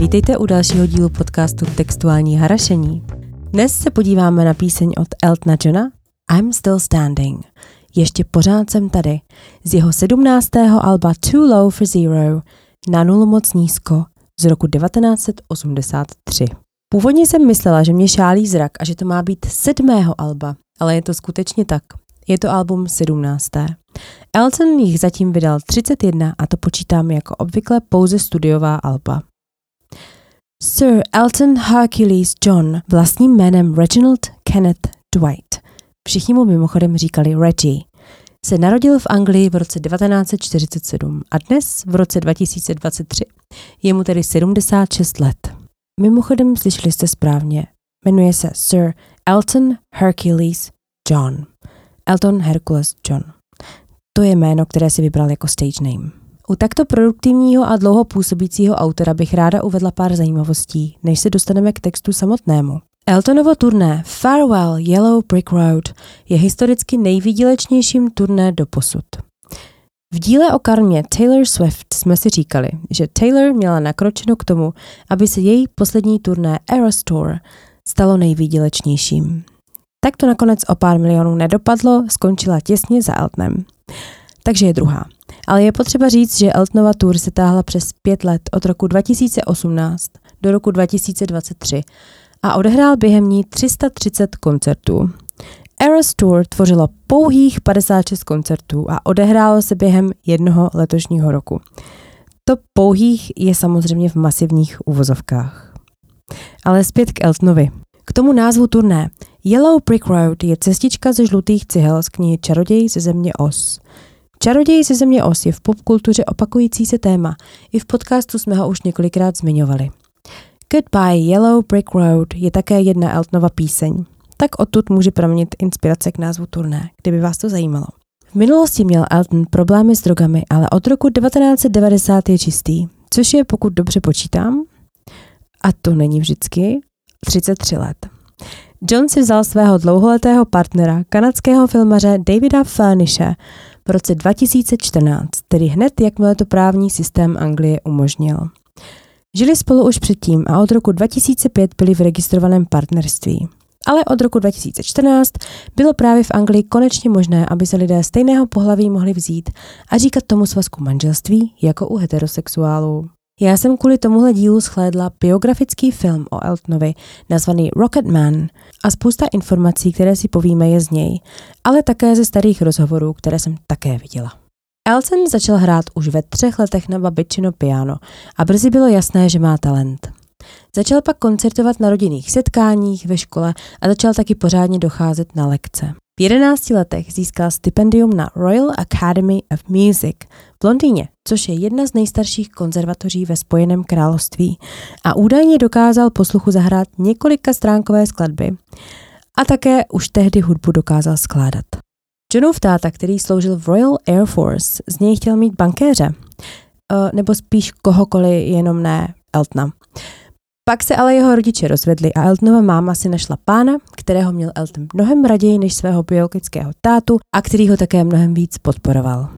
Vítejte u dalšího dílu podcastu Textuální harašení. Dnes se podíváme na píseň od Eltona Johna I'm Still Standing. Ještě pořád jsem tady. Z jeho 17. alba Too Low for Zero na nulu moc nízko z roku 1983. Původně jsem myslela, že mě šálí zrak a že to má být sedmého alba, ale je to skutečně tak. Je to album 17. Elton jich zatím vydal 31 a to počítám jako obvykle pouze studiová alba. Sir Elton Hercules John, vlastním jménem Reginald Kenneth Dwight, všichni mu mimochodem říkali Reggie, se narodil v Anglii v roce 1947 a dnes v roce 2023 je mu tedy 76 let. Mimochodem slyšeli jste správně, jmenuje se Sir Elton Hercules John. Elton Hercules John. To je jméno, které si vybral jako stage name. U takto produktivního a dlouho působícího autora bych ráda uvedla pár zajímavostí, než se dostaneme k textu samotnému. Eltonovo turné Farewell Yellow Brick Road je historicky nejvýdělečnějším turné do posud. V díle o karmě Taylor Swift jsme si říkali, že Taylor měla nakročeno k tomu, aby se její poslední turné Eras Tour stalo nejvýdělečnějším. Tak to nakonec o pár milionů nedopadlo, skončila těsně za Eltonem. Takže je druhá. Ale je potřeba říct, že Eltonova tour se táhla přes pět let od roku 2018 do roku 2023 a odehrál během ní 330 koncertů. Eras Tour tvořilo pouhých 56 koncertů a odehrálo se během jednoho letošního roku. To pouhých je samozřejmě v masivních uvozovkách. Ale zpět k Eltonovi. K tomu názvu turné. Yellow Brick Road je cestička ze žlutých cihel z knihy Čaroděj ze země Os. Čaroděj ze země Os je v popkultuře opakující se téma. I v podcastu jsme ho už několikrát zmiňovali. Goodbye Yellow Brick Road je také jedna Eltonova píseň. Tak odtud může proměnit inspirace k názvu turné, kdyby vás to zajímalo. V minulosti měl Elton problémy s drogami, ale od roku 1990 je čistý, což je, pokud dobře počítám, a to není vždycky, 33 let. John si vzal svého dlouholetého partnera, kanadského filmaře Davida Furnishe, v roce 2014, tedy hned jakmile to právní systém Anglie umožnil. Žili spolu už předtím a od roku 2005 byli v registrovaném partnerství. Ale od roku 2014 bylo právě v Anglii konečně možné, aby se lidé stejného pohlaví mohli vzít a říkat tomu svazku manželství jako u heterosexuálů. Já jsem kvůli tomuhle dílu schlédla biografický film o Eltonovi nazvaný Rocket Man a spousta informací, které si povíme je z něj, ale také ze starých rozhovorů, které jsem také viděla. Elton začal hrát už ve třech letech na babičino piano a brzy bylo jasné, že má talent. Začal pak koncertovat na rodinných setkáních ve škole a začal taky pořádně docházet na lekce. V 11 letech získal stipendium na Royal Academy of Music v Londýně, což je jedna z nejstarších konzervatoří ve Spojeném království a údajně dokázal posluchu zahrát několika stránkové skladby a také už tehdy hudbu dokázal skládat. Johnův táta, který sloužil v Royal Air Force, z něj chtěl mít bankéře, eh, nebo spíš kohokoliv, jenom ne Eltona. Pak se ale jeho rodiče rozvedli a Eltonova máma si našla pána, kterého měl Elton mnohem raději než svého biologického tátu a který ho také mnohem víc podporoval.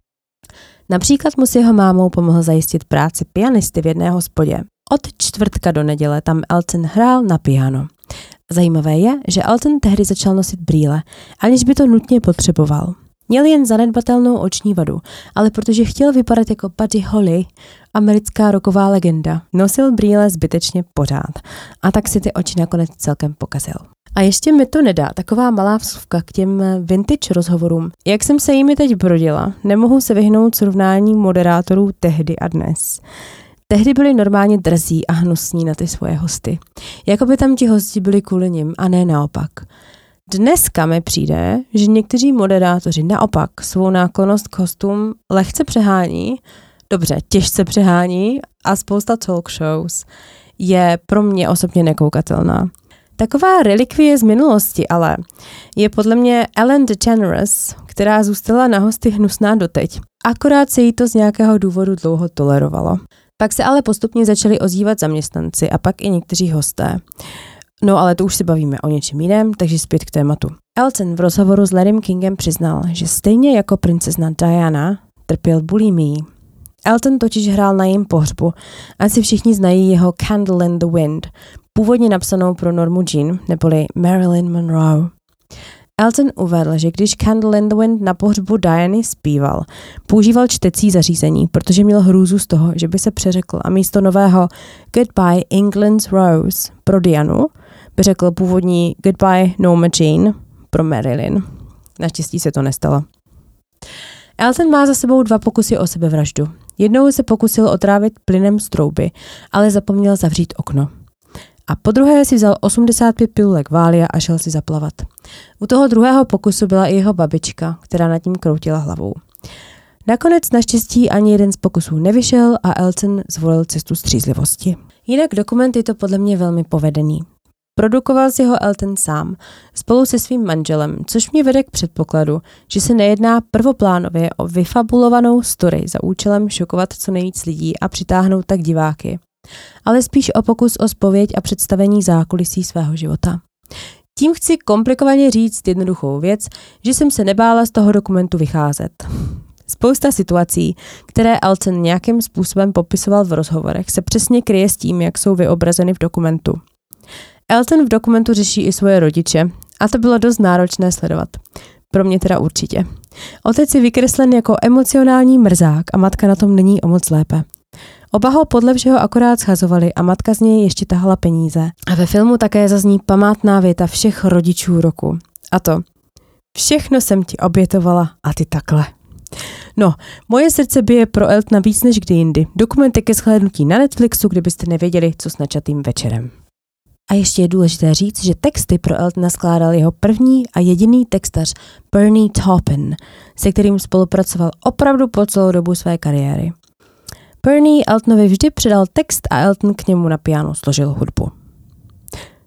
Například mu s jeho mámou pomohl zajistit práci pianisty v jedné hospodě. Od čtvrtka do neděle tam Elton hrál na piano. Zajímavé je, že Elton tehdy začal nosit brýle, aniž by to nutně potřeboval. Měl jen zanedbatelnou oční vadu, ale protože chtěl vypadat jako Buddy Holly, americká roková legenda, nosil brýle zbytečně pořád a tak si ty oči nakonec celkem pokazil. A ještě mi to nedá taková malá vsuvka k těm vintage rozhovorům. Jak jsem se jimi teď brodila, nemohu se vyhnout srovnání moderátorů tehdy a dnes. Tehdy byli normálně drzí a hnusní na ty svoje hosty. Jako by tam ti hosti byli kvůli nim a ne naopak. Dneska mi přijde, že někteří moderátoři naopak svou náklonost k hostům lehce přehání, dobře, těžce přehání a spousta talk shows je pro mě osobně nekoukatelná. Taková relikvie z minulosti ale je podle mě Ellen DeGeneres, která zůstala na hosty hnusná doteď. Akorát se jí to z nějakého důvodu dlouho tolerovalo. Pak se ale postupně začali ozývat zaměstnanci a pak i někteří hosté. No ale to už si bavíme o něčem jiném, takže zpět k tématu. Elton v rozhovoru s Larrym Kingem přiznal, že stejně jako princezna Diana trpěl bulimí. Elton totiž hrál na jejím pohřbu. Asi všichni znají jeho Candle in the Wind, původně napsanou pro Normu Jean, neboli Marilyn Monroe. Elton uvedl, že když Candle in the Wind na pohřbu Diany zpíval, používal čtecí zařízení, protože měl hrůzu z toho, že by se přeřekl a místo nového Goodbye England's Rose pro Dianu by řekl původní Goodbye Norma Jean pro Marilyn. Naštěstí se to nestalo. Elton má za sebou dva pokusy o sebevraždu. Jednou se pokusil otrávit plynem z trouby, ale zapomněl zavřít okno. A po druhé si vzal 85 pilulek vália a šel si zaplavat. U toho druhého pokusu byla i jeho babička, která nad ním kroutila hlavou. Nakonec naštěstí ani jeden z pokusů nevyšel a Elton zvolil cestu střízlivosti. Jinak dokument je to podle mě velmi povedený. Produkoval si ho Elton sám, spolu se svým manželem, což mě vede k předpokladu, že se nejedná prvoplánově o vyfabulovanou story za účelem šokovat co nejvíc lidí a přitáhnout tak diváky, ale spíš o pokus o spověď a představení zákulisí svého života. Tím chci komplikovaně říct jednoduchou věc, že jsem se nebála z toho dokumentu vycházet. Spousta situací, které Elton nějakým způsobem popisoval v rozhovorech, se přesně kryje s tím, jak jsou vyobrazeny v dokumentu. Elton v dokumentu řeší i svoje rodiče a to bylo dost náročné sledovat. Pro mě teda určitě. Otec je vykreslen jako emocionální mrzák a matka na tom není o moc lépe. Oba ho podle všeho akorát schazovali a matka z něj ještě tahala peníze. A ve filmu také zazní památná věta všech rodičů roku. A to, všechno jsem ti obětovala a ty takhle. No, moje srdce bije pro Eltna víc než kdy jindy. Dokumenty ke shlédnutí na Netflixu, kdybyste nevěděli, co s načatým večerem. A ještě je důležité říct, že texty pro Eltona skládal jeho první a jediný textař Bernie Taupin, se kterým spolupracoval opravdu po celou dobu své kariéry. Bernie Eltonovi vždy předal text a Elton k němu na piano složil hudbu.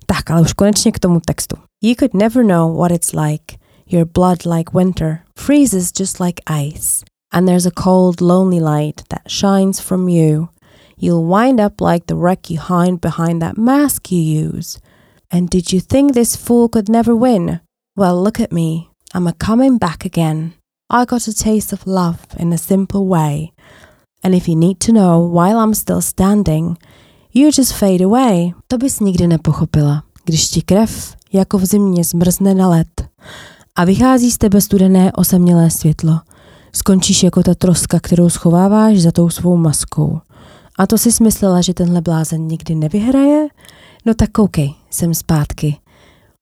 Tak, ale už konečně k tomu textu. You could never know what it's like. Your blood like winter freezes just like ice. And there's a cold, lonely light that shines from you. You'll wind up like the wreck you hide behind that mask you use. And did you think this fool could never win? Well, look at me. I'm a coming back again. I got a taste of love in a simple way. And if you need to know while I'm still standing, you just fade away. To bys nikdy nepochopila, když ti krev jako v zimě zmrzne na led a vychází z tebe studené osamělé světlo. Skončíš jako ta troska, kterou schováváš za tou svou maskou. A to si smyslela, že tenhle blázen nikdy nevyhraje? No tak koukej, jsem zpátky.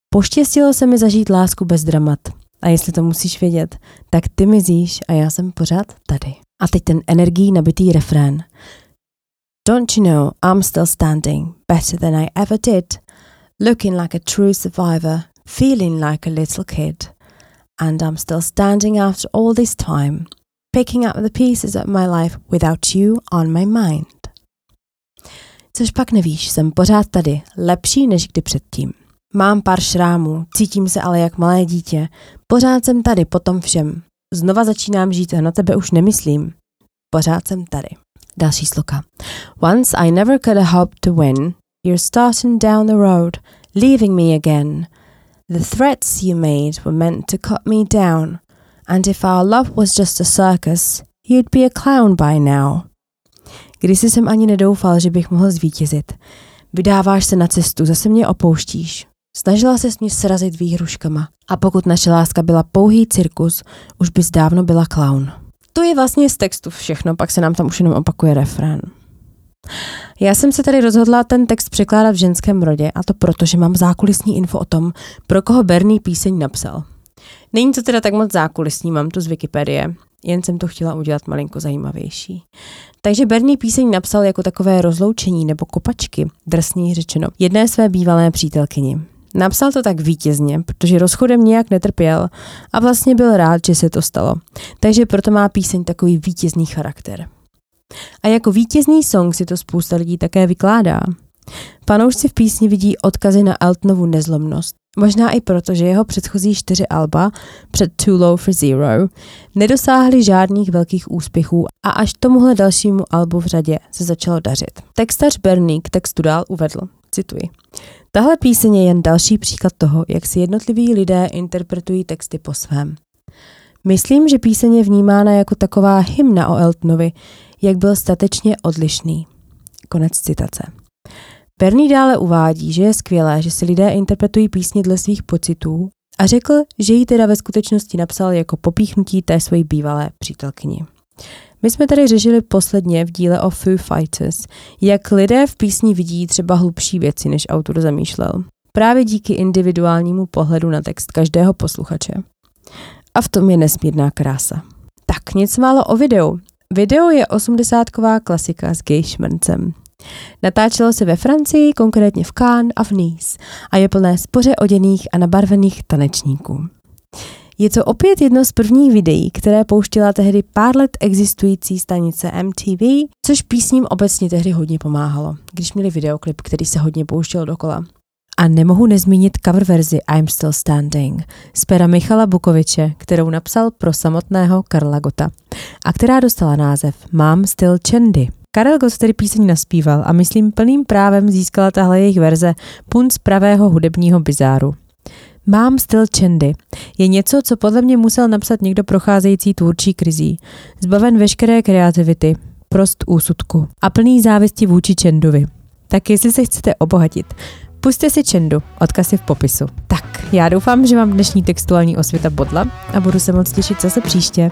Poštěstilo se mi zažít lásku bez dramat. A jestli to musíš vědět, tak ty mizíš a já jsem pořád tady. A teď ten energií nabitý refrén. Don't you know I'm still standing better than I ever did, looking like a true survivor, feeling like a little kid. And I'm still standing after all this time, picking up the pieces of my life without you on my mind. Což pak nevíš, jsem pořád tady, lepší než kdy předtím. Mám pár šrámů, cítím se ale jak malé dítě. Pořád jsem tady po tom všem. Znova začínám žít a na tebe už nemyslím. Pořád jsem tady. Další sloka. Once I never could have hoped to win. You're starting down the road, leaving me again. The threats you made were meant to cut me down. And if our love was just a circus, you'd be a clown by now. Kdysi jsem ani nedoufal, že bych mohl zvítězit. Vydáváš se na cestu, zase mě opouštíš. Snažila se s mě srazit výhruškama. A pokud naše láska byla pouhý cirkus, už bys dávno byla clown. To je vlastně z textu všechno, pak se nám tam už jenom opakuje refrén. Já jsem se tady rozhodla ten text překládat v ženském rodě a to proto, že mám zákulisní info o tom, pro koho Bernie píseň napsal. Není to teda tak moc zákulisní, mám to z Wikipedie, jen jsem to chtěla udělat malinko zajímavější. Takže Bernie píseň napsal jako takové rozloučení nebo kopačky, drsněji řečeno, jedné své bývalé přítelkyni. Napsal to tak vítězně, protože rozchodem nějak netrpěl a vlastně byl rád, že se to stalo. Takže proto má píseň takový vítězný charakter. A jako vítězný song si to spousta lidí také vykládá. Panoušci v písni vidí odkazy na Eltonovu nezlomnost. Možná i proto, že jeho předchozí čtyři alba před Too Low for Zero nedosáhly žádných velkých úspěchů a až tomuhle dalšímu albu v řadě se začalo dařit. Textař Bernie k textu dál uvedl, cituji. Tahle píseň je jen další příklad toho, jak si jednotliví lidé interpretují texty po svém. Myslím, že píseň je vnímána jako taková hymna o Eltonovi, jak byl statečně odlišný. Konec citace. Bernie dále uvádí, že je skvělé, že si lidé interpretují písně dle svých pocitů a řekl, že ji teda ve skutečnosti napsal jako popíchnutí té své bývalé přítelkyni. My jsme tady řešili posledně v díle o Foo Fighters, jak lidé v písni vidí třeba hlubší věci, než autor zamýšlel. Právě díky individuálnímu pohledu na text každého posluchače. A v tom je nesmírná krása. Tak, něco málo o videu. Video je osmdesátková klasika s gay šmrncem. Natáčelo se ve Francii, konkrétně v Cannes a v Nice a je plné spoře oděných a nabarvených tanečníků. Je to opět jedno z prvních videí, které pouštila tehdy pár let existující stanice MTV, což písním obecně tehdy hodně pomáhalo, když měli videoklip, který se hodně pouštěl dokola. A nemohu nezmínit cover verzi I'm Still Standing z pera Michala Bukoviče, kterou napsal pro samotného Karla Gota a která dostala název Mám Still Chandy. Karel Gott tedy píseň naspíval a myslím plným právem získala tahle jejich verze punt z pravého hudebního bizáru. Mám styl Chandy. Je něco, co podle mě musel napsat někdo procházející tvůrčí krizí. Zbaven veškeré kreativity, prost úsudku a plný závisti vůči Chandovi. Tak jestli se chcete obohatit, puste si Chandu, odkaz je v popisu. Tak, já doufám, že vám dnešní textuální osvěta bodla a budu se moc těšit zase příště.